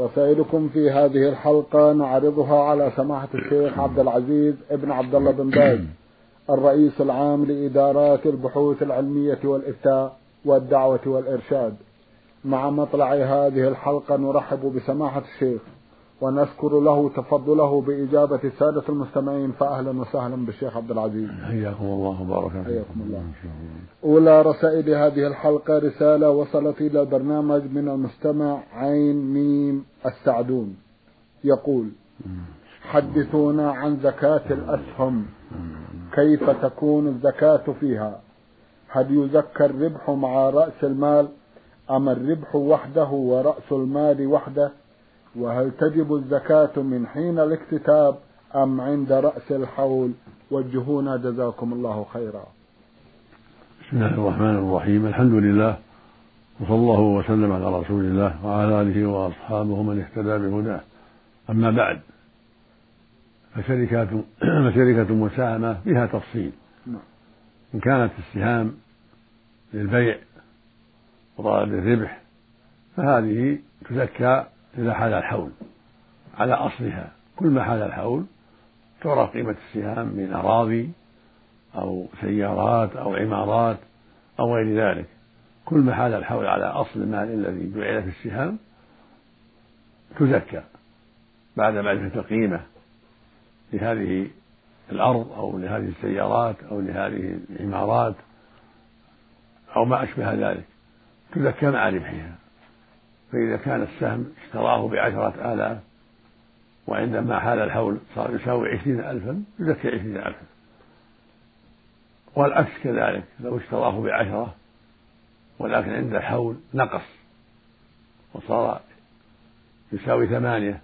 رسائلكم في هذه الحلقة نعرضها على سماحة الشيخ عبد العزيز ابن عبد الله بن باز الرئيس العام لإدارات البحوث العلمية والإفتاء والدعوة والإرشاد. مع مطلع هذه الحلقة نرحب بسماحة الشيخ. ونشكر له تفضله بإجابة السادة المستمعين فأهلا وسهلا بالشيخ عبد العزيز. حياكم الله وبارك حياكم الله. أولى رسائل هذه الحلقة رسالة وصلت إلى البرنامج من المستمع عين ميم السعدون. يقول حدثونا عن زكاة الأسهم. كيف تكون الزكاة فيها؟ هل يزكى الربح مع رأس المال أم الربح وحده ورأس المال وحده؟ وهل تجب الزكاة من حين الاكتتاب أم عند رأس الحول؟ وجهونا جزاكم الله خيرا. بسم الله الرحمن الرحيم. الحمد لله وصلى الله وسلم على رسول الله وعلى آله وأصحابه من اهتدى بهداه. أما بعد فشركات فشركة مساهمة فيها تفصيل. إن كانت السهام للبيع وطلب الربح فهذه تزكى إذا حال الحول على أصلها. كل ما حال الحول تعرف قيمة السهام من أراضي أو سيارات أو عمارات أو غير ذلك. كل ما حال الحول على أصل المال الذي جعل في السهام تزكى بعد معرفة القيمة لهذه الأرض أو لهذه السيارات أو لهذه العمارات أو ما أشبه ذلك. تزكى مع ربحها. فإذا كان السهم اشتراه بعشرة آلاف وعندما حال الحول صار يساوي عشرين ألفا يزكي عشرين ألفا. والعكس كذلك لو اشتراه بعشرة ولكن عند الحول نقص وصار يساوي ثمانية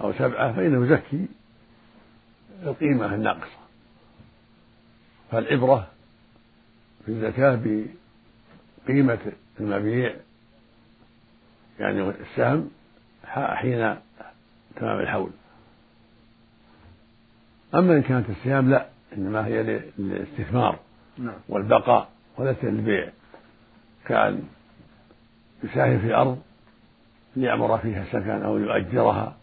أو سبعة فإنه يزكي القيمة الناقصة. فالعبرة في الزكاة بقيمة المبيع يعني السهم حين تمام الحول. أما إن كانت السهام لا إنما هي للاستثمار نعم. والبقاء وليست للبيع كأن يساهم في أرض ليعمر فيها سكن أو يؤجرها.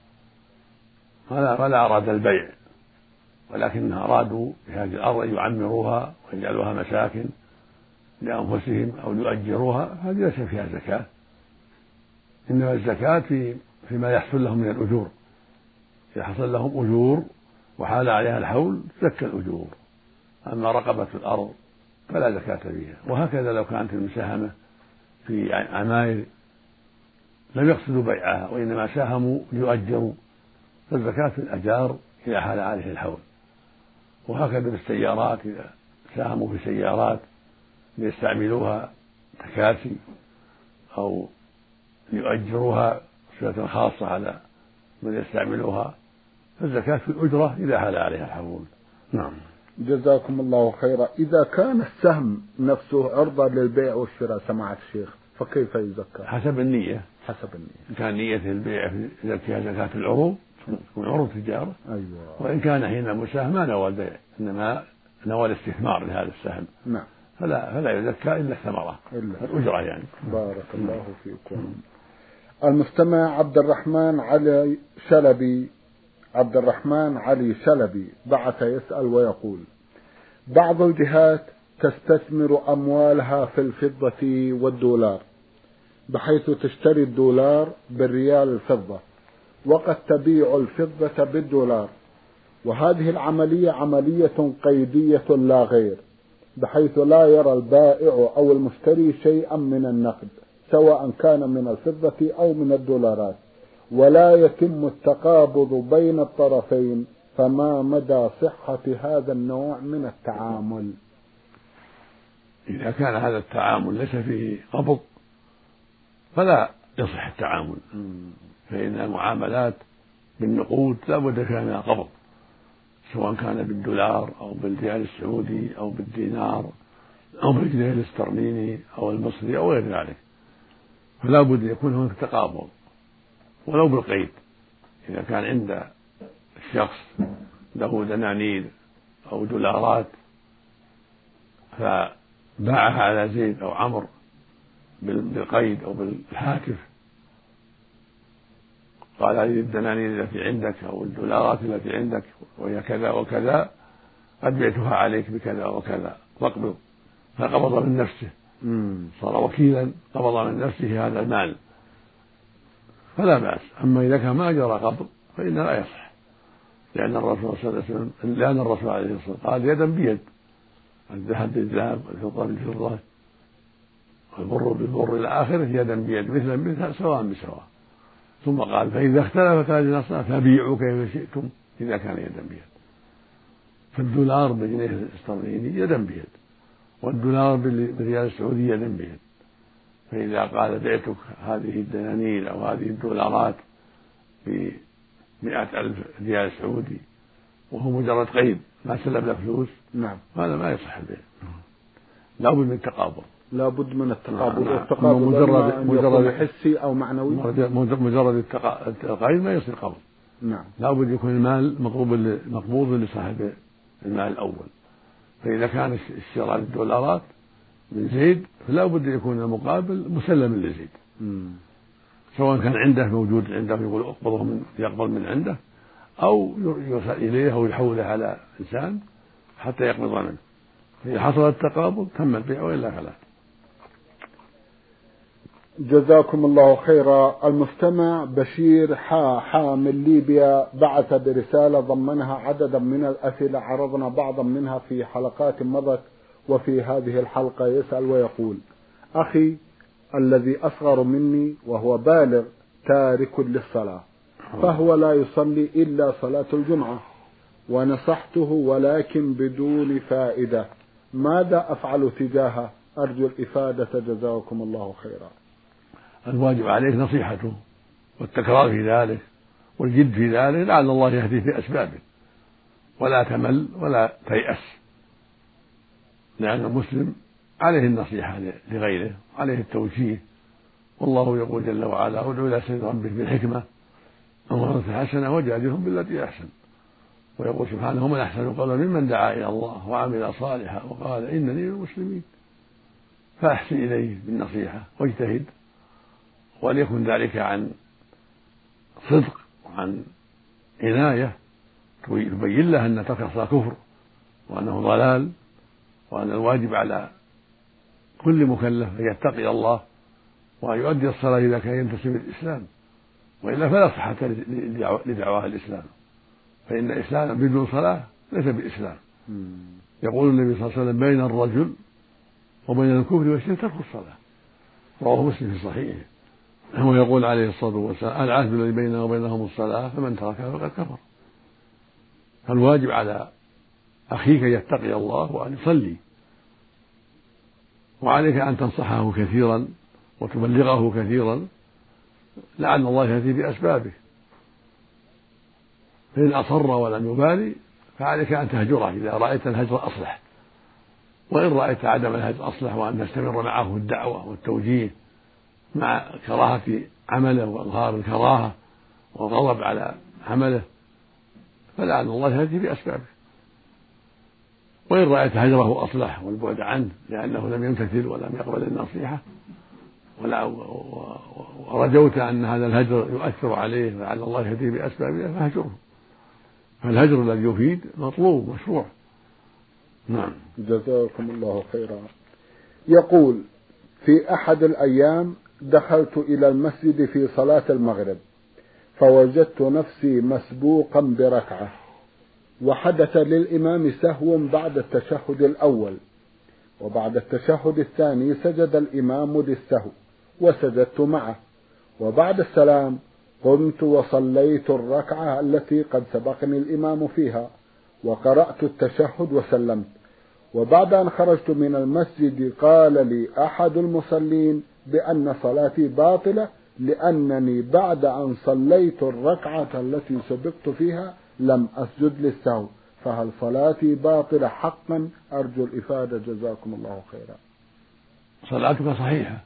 ولا ولا أراد البيع ولكن أرادوا بهذه الأرض أن يعمروها ويجعلوها مساكن لأنفسهم أو يؤجروها هذه ليس فيها زكاة. إنما الزكاة في فيما يحصل لهم من الأجور. إذا حصل لهم أجور وحال عليها الحول تزكى الأجور. أما رقبة الأرض فلا زكاة فيها. وهكذا لو كانت المساهمة في عماير لم يقصدوا بيعها وإنما ساهموا ليؤجروا فالزكاة في الأجار إذا حال عليه الحول. وهكذا بالسيارات إذا ساهموا في سيارات ليستعملوها تكاسي أو ليؤجروها صفة خاصة على من يستعملها فالزكاة في الأجرة إذا حال عليها الحول نعم. جزاكم الله خيرا. إذا كان السهم نفسه عرضة للبيع والشراء سماحة الشيخ فكيف يزكى؟ حسب النية. حسب النية. إن كان نية البيع يزكيها زكاة العروض تكون عروض تجارة. أيوة. وإن كان حين المساهم ما نوى البيع إنما نوى الاستثمار لهذا السهم. نعم. فلا فلا يزكى إلا الثمرة. إلا الأجرة يعني. بارك الله فيكم. المستمع عبد الرحمن علي شلبي. عبد الرحمن علي شلبي بعث يسأل ويقول بعض الجهات تستثمر أموالها في الفضة والدولار بحيث تشتري الدولار بالريال الفضة وقد تبيع الفضة بالدولار وهذه العملية عملية قيدية لا غير بحيث لا يرى البائع أو المشتري شيئا من النقد. سواء كان من الفضة أو من الدولارات. ولا يتم التقابض بين الطرفين فما مدى صحة هذا النوع من التعامل. إذا كان هذا التعامل ليس فيه قبض فلا يصح التعامل. فإن المعاملات بالنقود لا بد فيها من القبض سواء كان بالدولار أو بالريال السعودي أو بالدينار أو بالجنيه الاسترليني أو المصري أو غير ذلك. فلا بد أن يكون هناك تقابض ولو بالقيد. إذا كان عند الشخص له دنانير أو دولارات فباعها على زيد أو عمرو بالقيد أو بالهاتف. قال هذه الدنانير التي عندك أو الدولارات التي عندك وهي كذا وكذا قد بعتها عليك بكذا وكذا. فاقبض. فقبض من نفسه. صار وكيلا قبض من نفسه هذا المال. فلا بأس. أما إذا كان ما جرى قبض فإنه لا يصح. لأن الرسول صلى الله عليه وسلم لأن الرسول عليه الصلاة والسلام قال يدا بيد. الذهب بالذهب والفضة بالفضة والبر بالبر إلى آخره يدا بيد مثلا مثل سواء بسواء. ثم قال فإذا اختلفت هذه الأصناف فبيعوا كيف شئتم إذا كان يدا بيد. فالدولار بالجنيه الاسترليني يدا بيد. والدولار بالريال السعودي يدا بيد فإذا قال بعتك هذه الدنانير أو هذه الدولارات بمئة ألف ريال سعودي وهو مجرد قيد ما سلب له فلوس نعم. هذا ما يصح البيع لا بد من التقابض لا بد من التقابض نعم. والتقابض مجرد مجرد حسي أو معنوي. مجرد القيد ما يصير قبض نعم. لا بد يكون المال مقبوض مقبوض لصاحب المال الأول. فإذا كان الشراء الدولارات من زيد فلا بد أن يكون المقابل مسلما لزيد. سواء كان عنده موجود عنده يقول اقبضه من يقبل من عنده أو يرسل إليه أو يحوله على إنسان حتى يقبض منه. فإذا حصل التقابض تم البيع وإلا فلا. جزاكم الله خيرا. المستمع بشير حا حا من ليبيا بعث برسالة ضمنها عددا من الأسئلة عرضنا بعضا منها في حلقات مضت وفي هذه الحلقة يسأل ويقول أخي الذي أصغر مني وهو بالغ تارك للصلاة فهو لا يصلي إلا صلاة الجمعة ونصحته ولكن بدون فائدة ماذا أفعل تجاهه؟ أرجو الإفادة جزاكم الله خيرا. الواجب عليك نصيحته والتكرار في ذلك والجد في ذلك لعل الله يهديه بأسبابه ولا تمل ولا تيأس. لأن المسلم عليه النصيحة لغيره عليه التوجيه. والله يقول جل وعلا ادعو إلى سبيل ربك بالحكمة وموعظة حسنة وجادلهم بالتي أحسن. ويقول سبحانه ومن أحسن قولا ممن دعا إلى الله وعمل صالحا وقال إنني من المسلمين. فأحسن إليه بالنصيحة واجتهد. وليكن ذلك عن صدق وعن عناية. تبين له أن ترك الصلاة كفر وأنه ضلال وأن الواجب على كل مكلف أن يتقي الله وأن يؤدي الصلاة إذا كان ينتسب الإسلام وإلا فلا صحة لدعواه الإسلام. فإن الإسلام بدون صلاة ليس بإسلام. يقول النبي صلى الله عليه وسلم بين الرجل وبين الكفر والشرك ترك الصلاة. رواه مسلم في صحيحه. ويقول عليه الصلاة والسلام العهد الذي بيننا وبينهم الصلاة فمن تركها فقد كفر. فالواجب على أخيك أن يتقي الله وأن يصلي. وعليك أن تنصحه كثيرا وتبلغه كثيرا لعل الله يهدي بأسبابه. فإن أصر ولم يبالي فعليك أن تهجره إذا رأيت الهجر أصلح. وإن رأيت عدم الهجر أصلح وأن تستمر معه الدعوة والتوجيه. مع كراهة عمله وإظهار الكراهة والغضب على عمله فلعل الله يهدي بأسبابه. وإن رأيت هجره أصلح والبعد عنه لأنه لم يمتثل ولم يقبل النصيحة ولا ورجوت أن هذا الهجر يؤثر عليه لعل الله يهديه بأسبابه فاهجره فالهجر الذي يفيد مطلوب مشروع. نعم. جزاكم الله خيرا. يقول في أحد الأيام دخلت إلى المسجد في صلاة المغرب فوجدت نفسي مسبوقا بركعة وحدث للإمام سهو بعد التشهد الأول وبعد التشهد الثاني سجد الإمام للسهو وسجدت معه وبعد السلام قمت وصليت الركعة التي قد سبقني الإمام فيها وقرأت التشهد وسلمت وبعد أن خرجت من المسجد قال لي أحد المصلين بأن صلاتي باطلة لأنني بعد أن صليت الركعة التي سبقت فيها لم أسجد للسهو. فهل صلاتي باطلة حقا؟ أرجو الإفادة. جزاكم الله خيرا. صلاتك صحيحة.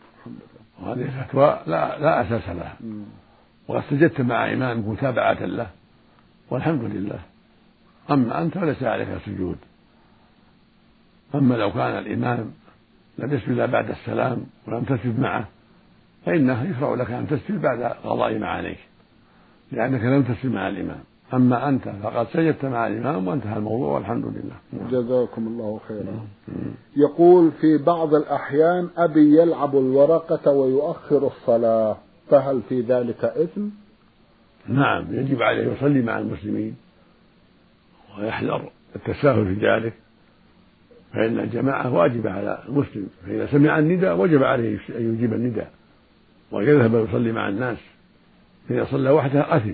وهذه فتوى لا لا أساس لها. وقد سجدت مع إمامك متابعة له والحمد لله. أما أنت فليس عليك سجود. أما لو كان الإمام لم يسجد بعد السلام ولم تسجد معه فإنه يشرع لك أن تسجد بعد قضاء ما عليك لأنك لم تسجد مع الإمام. أما أنت فقد سجدت مع الإمام وانتهى الموضوع والحمد لله. جزاكم الله خيرا. يقول في بعض الأحيان أبي يلعب الورقة ويؤخر الصلاة فهل في ذلك إثم؟ نعم يجب عليه يصلي مع المسلمين ويحذر التساهل في ذلك. فإن الجماعة واجبة على المسلم فإذا سمع النداء وجب عليه أن يجيب النداء ويذهب ويصلي مع الناس. فإذا صلى وحده أثم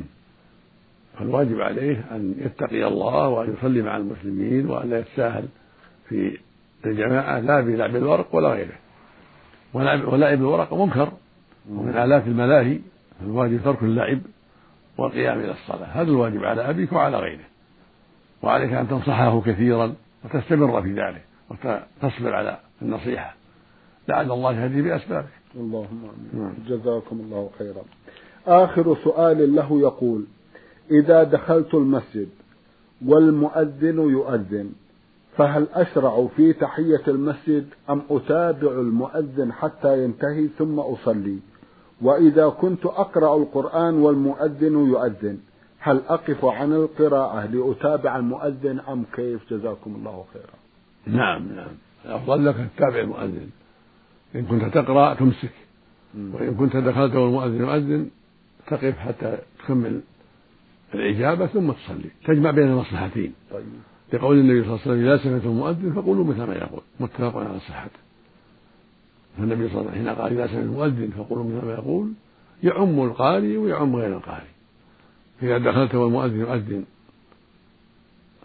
فالواجب عليه أن يتقي الله وأن يصلي مع المسلمين وأن لا يتساهل في الجماعة لا بلعب الورق ولا غيره. ولعب الورق منكر ومن آلات الملاهي فالواجب ترك اللعب والقيام إلى الصلاة. هذا الواجب على أبيك وعلى غيره. وعليك أن تنصحه كثيرا وتستمر في ذلك. وتصبر على النصيحة. لعل الله يهدي بأسبابك اللهم آمين. نعم. جزاكم الله خيرا. آخر سؤال له يقول إذا دخلت المسجد والمؤذن يؤذن فهل أشرع في تحية المسجد أم أتابع المؤذن حتى ينتهي ثم أصلي؟ وإذا كنت أقرأ القرآن والمؤذن يؤذن هل أقف عن القراءة لأتابع المؤذن أم كيف؟ جزاكم الله خيرا. نعم نعم. الأفضل لك أن تتابع المؤذن. إن كنت تقرأ تمسك. وإن كنت دخلت والمؤذن يؤذن تقف حتى تكمل الإجابة ثم تصلي. تجمع بين المصلحتين. طيب. لقول النبي صلى الله عليه وسلم إذا سمعتم المؤذن فقولوا مثل ما يقول. متفق على صحته فالنبي صلى الله عليه وسلم حين قال إذا سمعتم المؤذن فقولوا مثل ما يقول. يعم القارئ ويعم غير القارئ. إذا دخلت والمؤذن يؤذن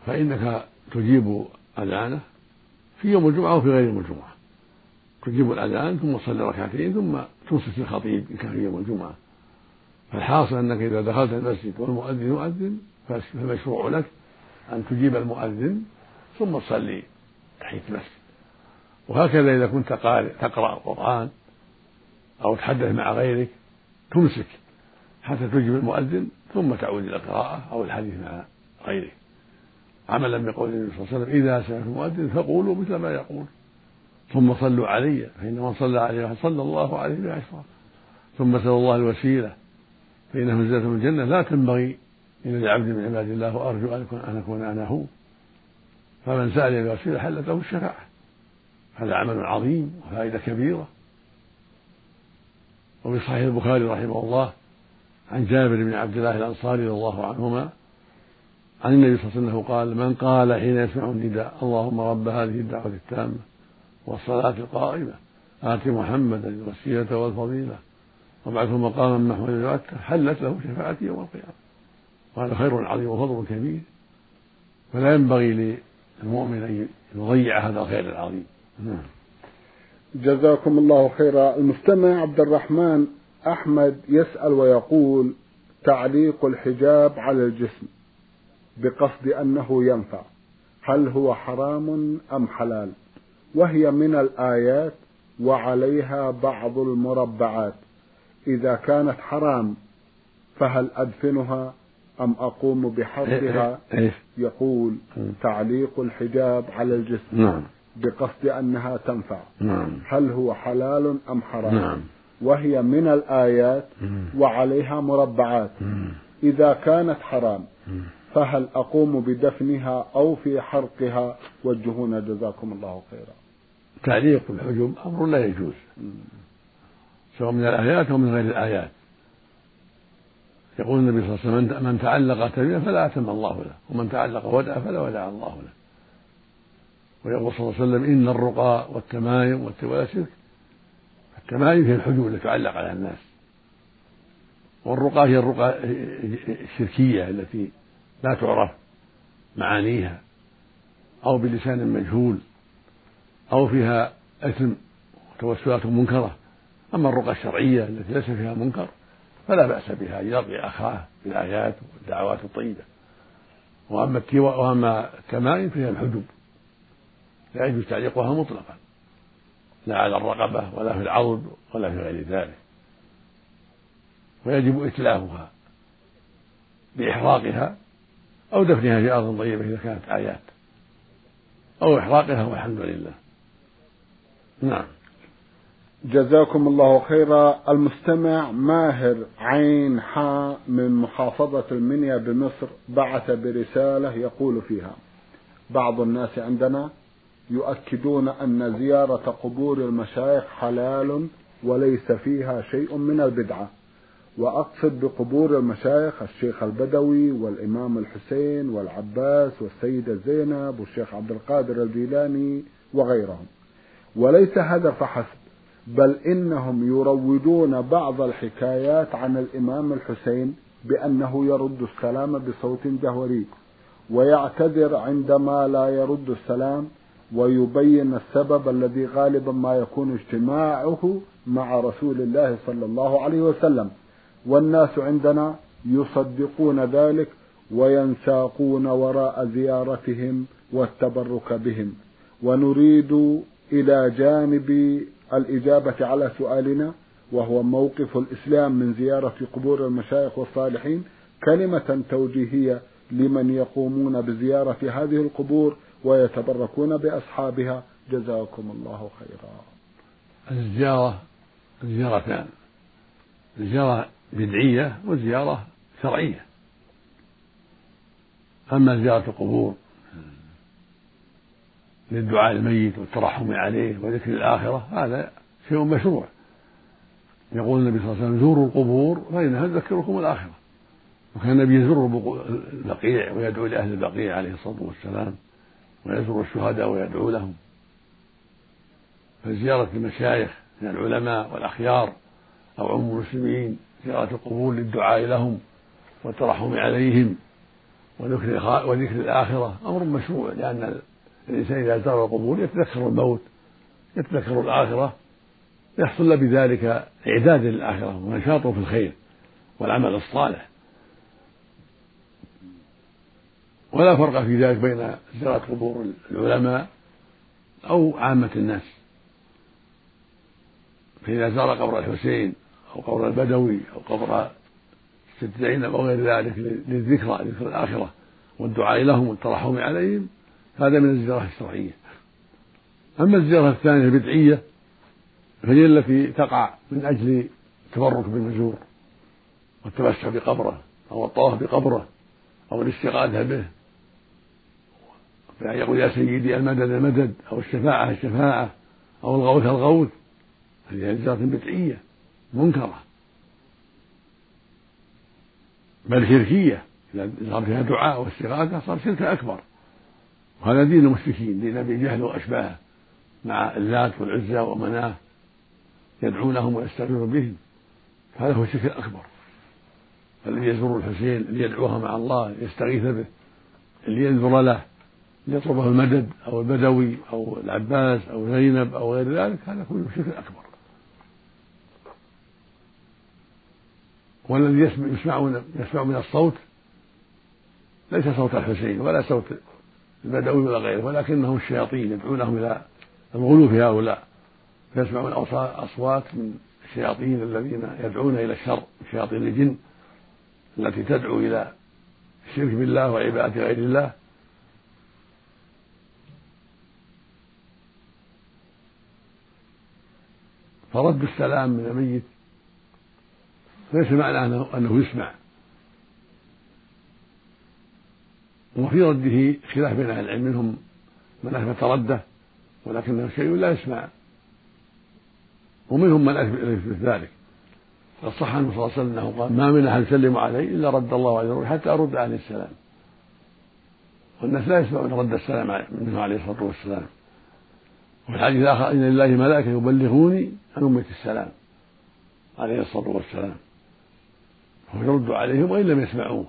فإنك تجيب أذانه في يوم الجمعة وفي غير يوم الجمعة. تجيب الأذان ثم تصلي ركعتين ثم تنصت الخطيب إن كان في يوم الجمعة. فالحاصل أنك إذا دخلت المسجد والمؤذن يؤذن فالمشروع لك أن تجيب المؤذن ثم تصلي تحية المسجد. وهكذا إذا كنت قارئ تقرأ القرآن أو تحدث مع غيرك تمسك حتى تجيب المؤذن ثم تعود إلى القراءة أو الحديث مع غيره عملا بقول النبي صلى الله عليه وسلم إذا سمعت المؤذن فقولوا مثل ما يقول. ثم صلوا علي فإن من صلى عليه صلى الله عليه بعشرة ثم سأل الله الوسيلة فإنه منزلة من الجنة. لا تنبغي إلا لعبد من عباد الله وأرجو أن أكون أنا هو. فمن سأل الوسيلة حلت له الشفاعة. هذا عمل عظيم وفائدة كبيرة. وفي صحيح البخاري رحمه الله عن جابر بن عبد الله الأنصاري رضي الله عنهما عن النبي صلى الله عليه وسلم قال من قال حين يسمع النداء اللهم رب هذه الدعوة التامة والصلاة القائمة آت محمدا الوسيلة والفضيلة وابعثه مقاما محمودا يؤتى حلت له شفاعتي يوم القيامة. وهذا خير عظيم وفضل كبير. فلا ينبغي للمؤمن أن يضيع هذا الخير العظيم. نعم. جزاكم الله خيرا. المستمع عبد الرحمن أحمد يسأل ويقول تعليق الحجاب على الجسم. بقصد أنه ينفع. هل هو حرام أم حلال؟ وهي من الآيات وعليها بعض المربعات. إذا كانت حرام فهل أدفنها أم أقوم بحرقها؟ إيه، إيه، إيه. يقول تعليق الحجاب على الجسم. نعم. بقصد أنها تنفع. نعم. هل هو حلال أم حرام؟ نعم. وهي من الآيات وعليها مربعات. إذا كانت حرام فهل أقوم بدفنها أو في حرقها؟ وجهونا جزاكم الله خيرا. تعليق الحجب أمر لا يجوز. سواء من الآيات أو من غير الآيات. يقول النبي صلى الله عليه وسلم من تعلق تميمة فلا أتم الله له ومن تعلق ودع فلا ودع الله له. ويقول صلى الله عليه وسلم إن الرقى والتمايم والتوالى شرك. التمايم هي الحجول التي تعلق على الناس. والرقى هي الرقى الشركية التي لا تعرف معانيها أو بلسان مجهول أو فيها إثم وتوسلات منكرة. أما الرقى الشرعية التي ليس فيها منكر فلا بأس بها. أن يرقي أخاه بالآيات والدعوات الطيبة. وأما وأما التمائم فهي الحدب لا يجوز تعليقها مطلقا. لا على الرقبة ولا في العضد ولا في غير ذلك. ويجب إتلافها بإحراقها أو دفنها في أرض طيبة إذا كانت آيات. أو إحراقها والحمد لله. نعم. جزاكم الله خيرا. المستمع ماهر عين حاء من محافظة المنيا بمصر بعث برسالة يقول فيها بعض الناس عندنا يؤكدون أن زيارة قبور المشايخ حلال وليس فيها شيء من البدعة. وأقصد بقبور المشايخ الشيخ البدوي والإمام الحسين والعباس والسيدة زينب والشيخ عبد القادر الجيلاني وغيرهم. وليس هذا فحسب بل إنهم يروجون بعض الحكايات عن الإمام الحسين بأنه يرد السلام بصوت جهوري ويعتذر عندما لا يرد السلام ويبين السبب الذي غالبا ما يكون اجتماعه مع رسول الله صلى الله عليه وسلم. والناس عندنا يصدقون ذلك وينساقون وراء زيارتهم والتبرك بهم. ونريد إلى جانب الإجابة على سؤالنا وهو موقف الإسلام من زيارة قبور المشايخ والصالحين كلمة توجيهية لمن يقومون بزيارة هذه القبور ويتبركون بأصحابها. جزاكم الله خيرا. الزيارة زيارتان زياره بدعية وزيارة شرعية. أما زيارة القبور للدعاء الميت والترحم عليه وذكر الآخرة هذا شيء مشروع. يقول النبي صلى الله عليه وسلم زوروا القبور فإنها تذكركم الآخرة. وكان النبي يزور البقيع ويدعو لأهل البقيع عليه الصلاة والسلام ويزور الشهداء ويدعو لهم. فزيارة المشايخ من العلماء والأخيار أو عم المسلمين زيارة القبور للدعاء لهم والترحم عليهم وذكر وذكر الآخرة. أمر مشروع لأن الإنسان إذا زار القبور يتذكر الموت يتذكر الآخرة يحصل بذلك إعداد للآخرة ونشاطه في الخير والعمل الصالح. ولا فرق في ذلك بين زيارة قبور العلماء أو عامة الناس. فإذا زار قبر الحسين أو قبر البدوي أو قبر ست زينب أو غير ذلك للذكرى ذكر الآخرة والدعاء لهم والترحم عليهم هذا من الزيارة الشرعية. أما الزيارة الثانية البدعية فهي التي تقع من أجل التبرك بالمزور والتمسح بقبره أو الطواف بقبره أو الاستغاثة به. فيقول يقول يا سيدي المدد المدد أو الشفاعة الشفاعة أو الغوث الغوث. هذه زيارة بدعية. منكرة. بل شركية إذا صار فيها دعاء واستغاثة صار شركا أكبر. وهذا دين المشركين دين أبي جهل وأشباهه مع اللات والعزى ومناه يدعونهم ويستغيثون بهم. هذا هو الشرك الأكبر. الذي يزور الحسين اللي يدعوها مع الله يستغيث به اللي ينذر له ليطلبه المدد أو البدوي أو العباس أو زينب أو غير ذلك. هذا كله شرك أكبر. والذي يسمع يسمع يسمع من الصوت ليس صوت الحسين ولا صوت البدوي ولا غيره ولكنهم الشياطين يدعونهم إلى الغلو في هؤلاء فيسمعون أصوات من الشياطين الذين يدعون إلى الشر شياطين الجن التي تدعو إلى الشرك بالله وعبادة غير الله. فرد السلام من الميت ليس معنى أنه, أنه يسمع. وفي رده خلاف بين أهل العلم منهم من أثبت رده ولكنه شيء لا يسمع. ومنهم من أثبت ذلك. قد صح عنه صلى الله عليه وسلم أنه قال ما من أحد يسلم علي إلا رد الله عليه حتى أرد عليه السلام. والناس لا يسمعون رد السلام منه عليه الصلاة والسلام. وفي الحديث الآخر إن لله ملائكة يبلغوني عن أمة السلام. عليه الصلاة والسلام. ويرد عليهم وإن لم يسمعوه.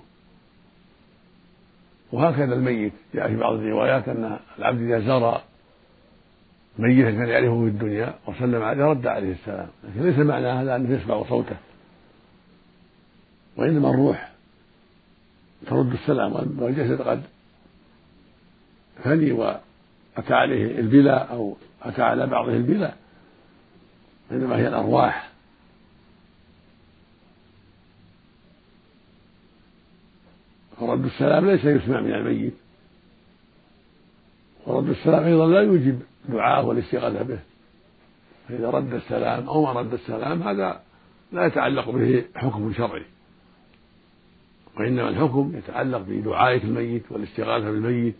وهكذا الميت. جاء في بعض الروايات أن العبد إذا زار ميتا كان يعرفه في الدنيا وسلم عليه رد عليه السلام. لكن ليس معنى هذا أنه يسمع صوته. وإنما الروح. ترد السلام والجسد قد فني وأتى عليه البلا أو أتى على بعضه البلا. إنما هي الأرواح. فرد السلام ليس يسمع من الميت. ورد السلام أيضا لا يوجب دعاء والاستغاثة به. فإذا رد السلام أو ما رد السلام هذا لا يتعلق به حكم شرعي. وإنما الحكم يتعلق بدعائك الميت والاستغاثة بالميت.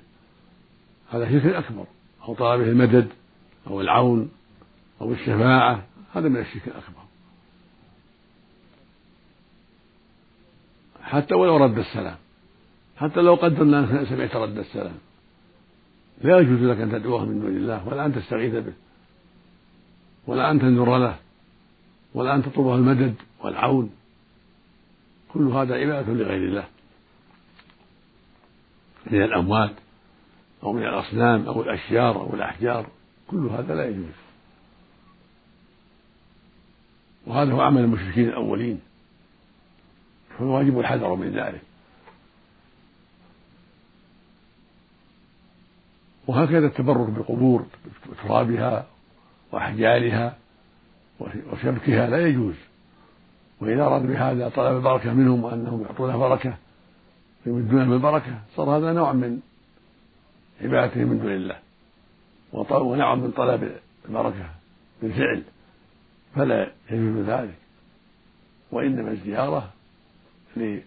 هذا شرك أكبر. أو طلبه المدد أو العون أو الشفاعة. هذا من الشرك الأكبر. حتى ولو رد السلام. حتى لو قدرنا أنك سمعت رد السلام. لا يجوز لك أن تدعوه من دون الله ولا أن تستغيث به ولا أن تنذر له ولا أن تطلبه المدد والعون. كل هذا عبادة لغير الله. من الأموات أو من الأصنام أو الأشجار أو الأحجار كل هذا لا يجوز. وهذا هو عمل المشركين الأولين. فالواجب الحذر من ذلك. وهكذا التبرك بالقبور بترابها وأحجارها وشبكها لا يجوز. وإذا أراد بهذا طلب البركة منهم وأنهم يعطونه بركة يمدونه بالبركة صار هذا نوع من عبادته من دون الله. ونوع من طلب البركة بالفعل فلا يجوز ذلك. وإنما الزيارة لذكر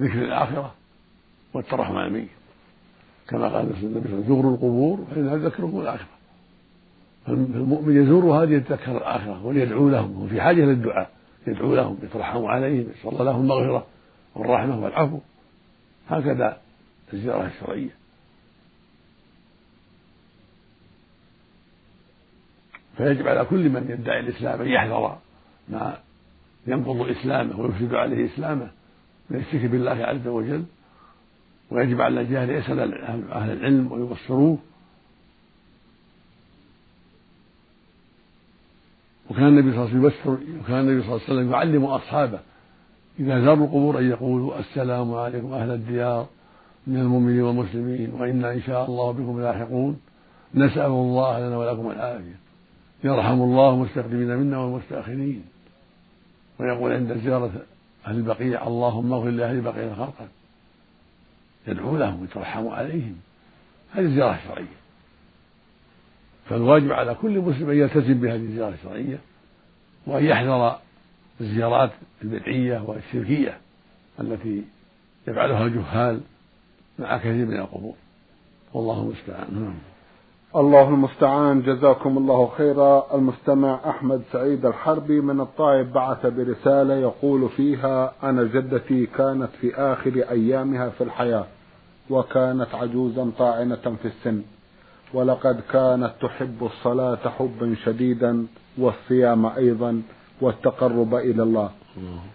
الآخرة والترحم على الميت. كما قال النبي صلى الله زوروا القبور فإنها تذكركم الآخرة. فالمؤمن يزورها ليتذكر الآخرة وليدعو لهم هو في حاجة للدعاء يدعو لهم يترحم عليهم يسأل لهم المغفرة والرحمة والعفو. هكذا الزيارة الشرعية. فيجب على كل من يدعي الإسلام أن يحذر ما ينقض إسلامه ويفسد عليه إسلامه من الشرك بالله عز وجل. ويجب على الجاهل يسأل أهل العلم ويبصروه وكان النبي صلى الله عليه وسلم وكان النبي صلى الله عليه وسلم يعلم أصحابه. إذا زاروا القبور أن يقولوا السلام عليكم أهل الديار من المؤمنين والمسلمين وإنا إن شاء الله بكم لاحقون. نسأل الله لنا ولكم العافية. يرحم الله المستقدمين منا والمستأخرين. ويقول عند زيارة أهل البقيع اللهم اغفر لأهل البقيع خلقك. يدعو لهم ويترحم عليهم. هذه الزيارة الشرعية. فالواجب على كل مسلم أن يلتزم بهذه الزيارة الشرعية وأن يحذر الزيارات البدعية والشركية التي يفعلها الجهال مع كثير من القبور. والله المستعان. نعم. الله المستعان جزاكم الله خيرا. المستمع أحمد سعيد الحربي من الطائف بعث برسالة يقول فيها أنا جدتي كانت في آخر أيامها في الحياة وكانت عجوزا طاعنة في السن ولقد كانت تحب الصلاة حبا شديدا والصيام أيضا والتقرب إلى الله.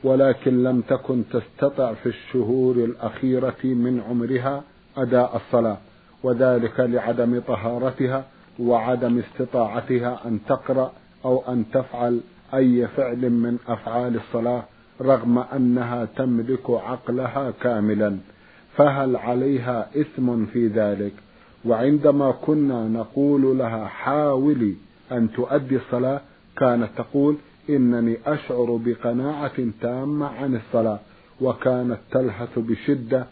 ولكن لم تكن تستطع في الشهور الأخيرة من عمرها أداء الصلاة. وذلك لعدم طهارتها وعدم استطاعتها أن تقرأ أو أن تفعل أي فعل من أفعال الصلاة رغم أنها تملك عقلها كاملا. فهل عليها إثم في ذلك؟ وعندما كنا نقول لها حاولي أن تؤدي الصلاة كانت تقول إنني أشعر بقناعة تامة عن الصلاة وكانت تلهث بشدة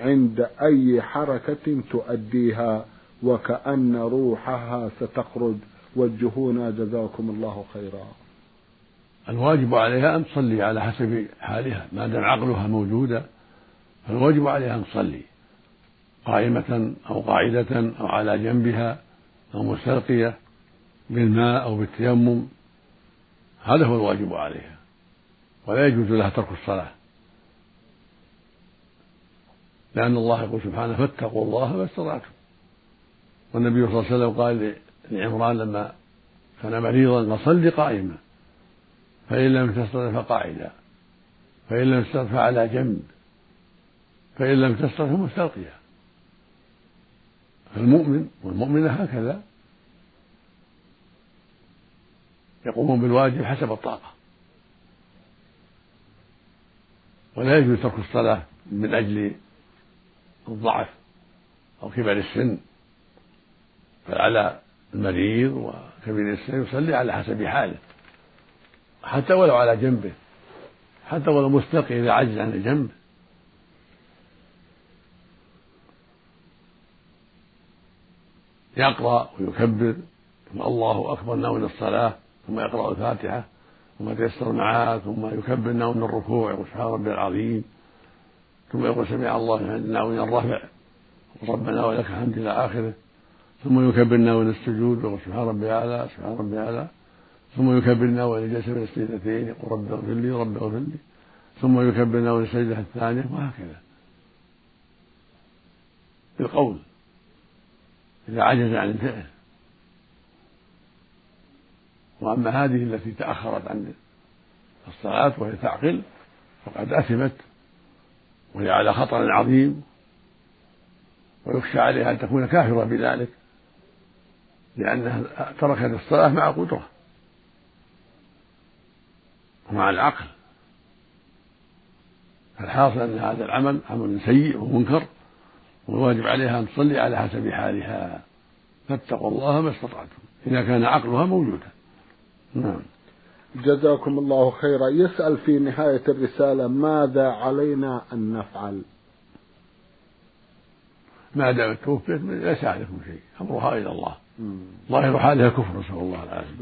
عند أي حركة تؤديها وكأن روحها ستخرج. وجهونا جزاكم الله خيرا. الواجب عليها أن تصلي على حسب حالها ما دام عقلها موجودة فالواجب عليها أن تصلي قائمة أو قاعدة أو على جنبها أو مستلقية بالماء أو بالتيمم. هذا هو الواجب عليها. ولا يجوز لها ترك الصلاة. لأن الله يقول سبحانه فاتقوا الله ما استطعتم. والنبي صلى الله عليه وسلم قال لعمران لما كان مريضا فصل قائما. فإن لم تستطع فقاعدا. فإن لم تستطع فعلى جنب. فإن لم تستطع فمستلقيا. فالمؤمن والمؤمنة هكذا يقومون بالواجب حسب الطاقة. ولا يجوز ترك الصلاة من أجل الضعف أو كبر السن فعلى المريض وكبير السن يصلي على حسب حاله حتى ولو على جنبه حتى ولو مستلقي إذا عجز عن الجنب. يقرأ ويكبر ثم الله أكبر ناوي الصلاة ثم يقرأ الفاتحة ثم تيسر معاه ثم يكبر ناوي الركوع يقول سبحان ربي العظيم. ثم يقول سمع الله ناوي الرفع ربنا ولك الحمد إلى آخره. ثم يكبر ناوي السجود ويقول سبحان ربي الأعلى سبحان ربي الأعلى ثم يكبر ناوي الجلسة بين السجدتين يقول رب اغفر لي رب اغفر لي. ثم يكبر ناوي السجدة الثانية وهكذا. بالقول. إذا عجز عن الفعل. وأما هذه التي تأخرت عن الصلاة وهي تعقل فقد أثمت وهي على خطر عظيم ويخشى عليها أن تكون كافرة بذلك لأنها تركت الصلاة مع قدرة ومع العقل. فالحاصل أن هذا العمل عمل سيء ومنكر والواجب عليها أن تصلي على حسب حالها. فاتقوا الله ما استطعتم إذا كان عقلها موجودا نعم. جزاكم الله خيرا. يسأل في نهاية الرسالة ماذا علينا أن نفعل؟ ما دامت توفيت ليس عليكم شيء. أمرها إلى الله. ظاهر حالها كفر نسأل الله العافية.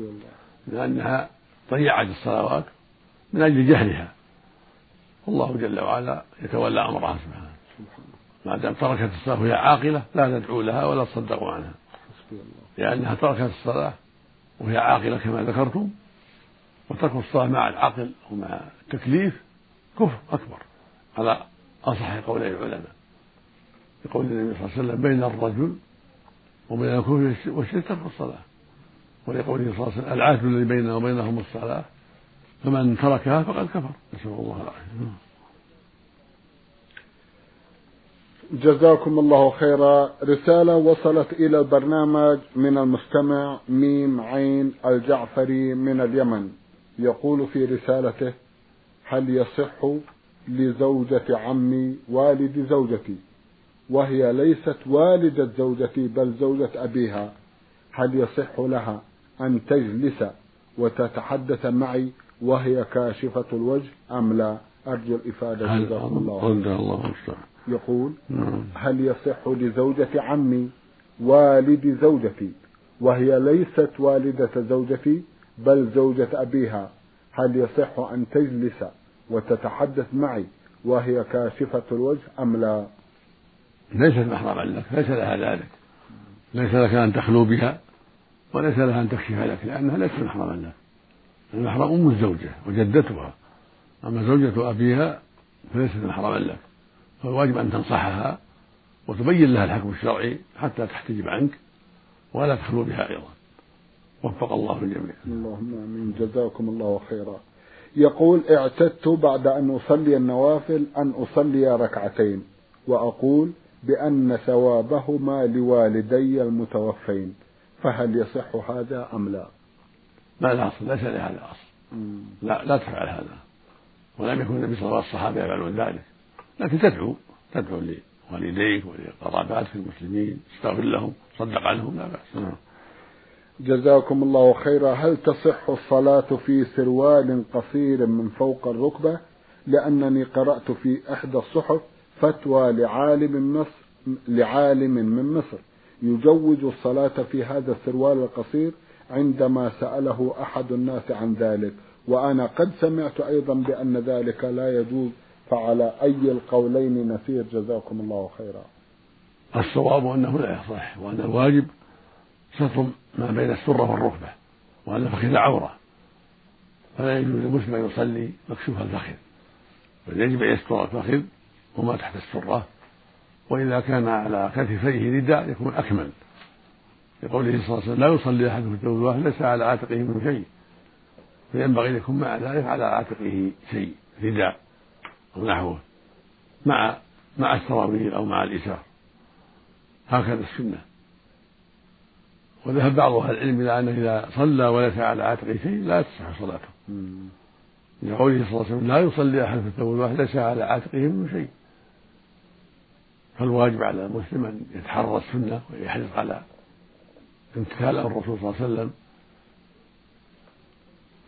لأنها ضيعت الصلوات من أجل جهلها. والله جل وعلا يتولى أمرها سبحانه. ما دام تركت الصلاة وهي عاقلة لا تدعوا لها ولا تصدقوا عنها. لأنها تركت الصلاة وهي عاقلة كما ذكرتم. وترك الصلاة مع العقل ومع التكليف كفر أكبر. على أصح قولي العلماء. يقول النبي صلى الله عليه وسلم بين الرجل وبين الكفر والشرك ترك الصلاة. ولقوله صلى الله عليه وسلم العهد الذي بيننا وبينهم الصلاة فمن تركها فقد كفر. نسأل الله العافية. جزاكم الله خيرا. رسالة وصلت إلى البرنامج من المستمع ميم عين الجعفري من اليمن. يقول في رسالته هل يصح لزوجة عمي والد زوجتي؟ وهي ليست والدة زوجتي بل زوجة أبيها. هل يصح لها أن تجلس وتتحدث معي وهي كاشفة الوجه أم لا؟ أرجو الإفادة. جزاكم الله الله يقول نعم. هل يصح لزوجة عمي والد زوجتي؟ وهي ليست والدة زوجتي بل زوجة أبيها هل يصح أن تجلس وتتحدث معي وهي كاشفة الوجه أم لا؟ ليست محرما لك ليس لها ذلك. ليس لك أن تخلو بها وليس لها أن تكشف لك لأنها ليست محرما لك. المحرم أم الزوجة وجدتها. أما زوجة أبيها فليست محرما لك. فالواجب أن تنصحها وتبين لها الحكم الشرعي حتى تحتجب عنك ولا تخلو بها أيضا. وفق الله الجميع. اللهم آمين. جزاكم الله خيرا. يقول اعتدت بعد أن أصلي النوافل أن أصلي ركعتين وأقول بأن ثوابهما لوالدي المتوفين فهل يصح هذا أم لا؟ لا لا أصل ليس لهذا أصل. لا لا تفعل هذا. ولم يكن النبي صلى الله عليه وسلم الصحابه يفعلون ذلك. لكن تدعو تدعو لوالديك ولقراباتك المسلمين تستغفر لهم تصدق عنهم لا بأس. نعم. جزاكم الله خيرا. هل تصح الصلاة في سروال قصير من فوق الركبة؟ لأنني قرأت في إحدى الصحف فتوى لعالم مصر لعالم من مصر. يجوز الصلاة في هذا السروال القصير عندما سأله أحد الناس عن ذلك وأنا قد سمعت أيضا بأن ذلك لا يجوز. فعلى أي القولين نسير. جزاكم الله خيرا. الصواب أنه لا يصح وأن الواجب ستر ما بين السرة والركبة وأن الفخذ عورة. فلا يجوز للمسلم أن يصلي مكشوف الفخذ. بل يجب أن يستر الفخذ وما تحت السرة. وإذا كان على كتفيه رداء يكون أكمل. لقوله صلى الله عليه وسلم لا يصلي أحدكم في الثوب الواحد ليس على عاتقه منه شيء. فينبغي أن يكون مع ذلك على عاتقه شيء رداء أو نحوه مع مع السراويل أو مع الإسار هكذا السنة. وذهب بعض أهل العلم إلى أنه إذا صلى وليس على عاتقه شيء لا تصح صلاته. لقوله صلى الله عليه وسلم لا يصلي أحد في الثوب الواحد ليس على عاتقه من شيء. فالواجب على المسلم أن يتحرى السنة ويحرص على امتثال أمر الرسول صلى الله عليه وسلم.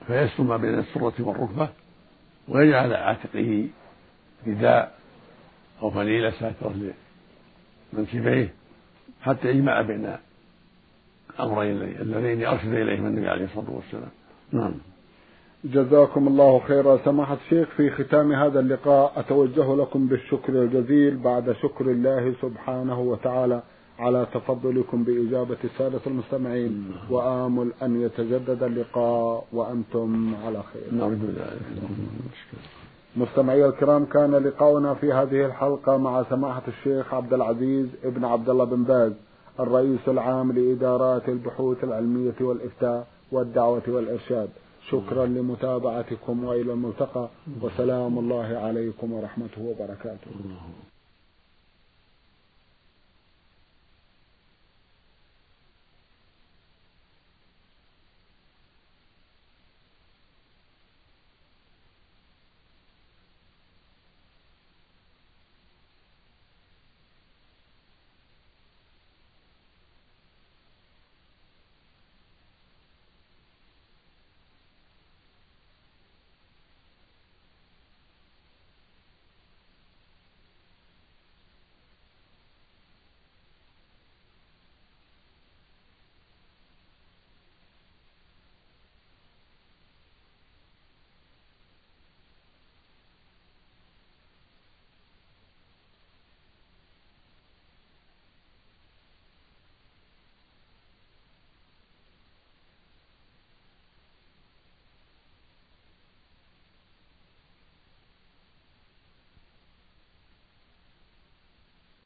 فيستر ما بين السرة والركبة ويجعل على عاتقه رداء أو فنيلة ساترة لمنكبيه حتى يجمع بين الأمرين اللذين أرشد إليهما النبي عليه الصلاة والسلام. نعم. جزاكم الله خيرا. سماحة الشيخ في ختام هذا اللقاء أتوجه لكم بالشكر الجزيل بعد شكر الله سبحانه وتعالى على تفضلكم بإجابة السادة المستمعين. وآمل أن يتجدد اللقاء وأنتم على خير. ذلك مستمعي الكرام كان لقاؤنا في هذه الحلقة مع سماحة الشيخ عبد العزيز ابن عبد الله بن باز. الرئيس العام لإدارات البحوث العلمية والإفتاء والدعوة والإرشاد. شكرا لمتابعتكم وإلى الملتقى وسلام الله عليكم ورحمته وبركاته.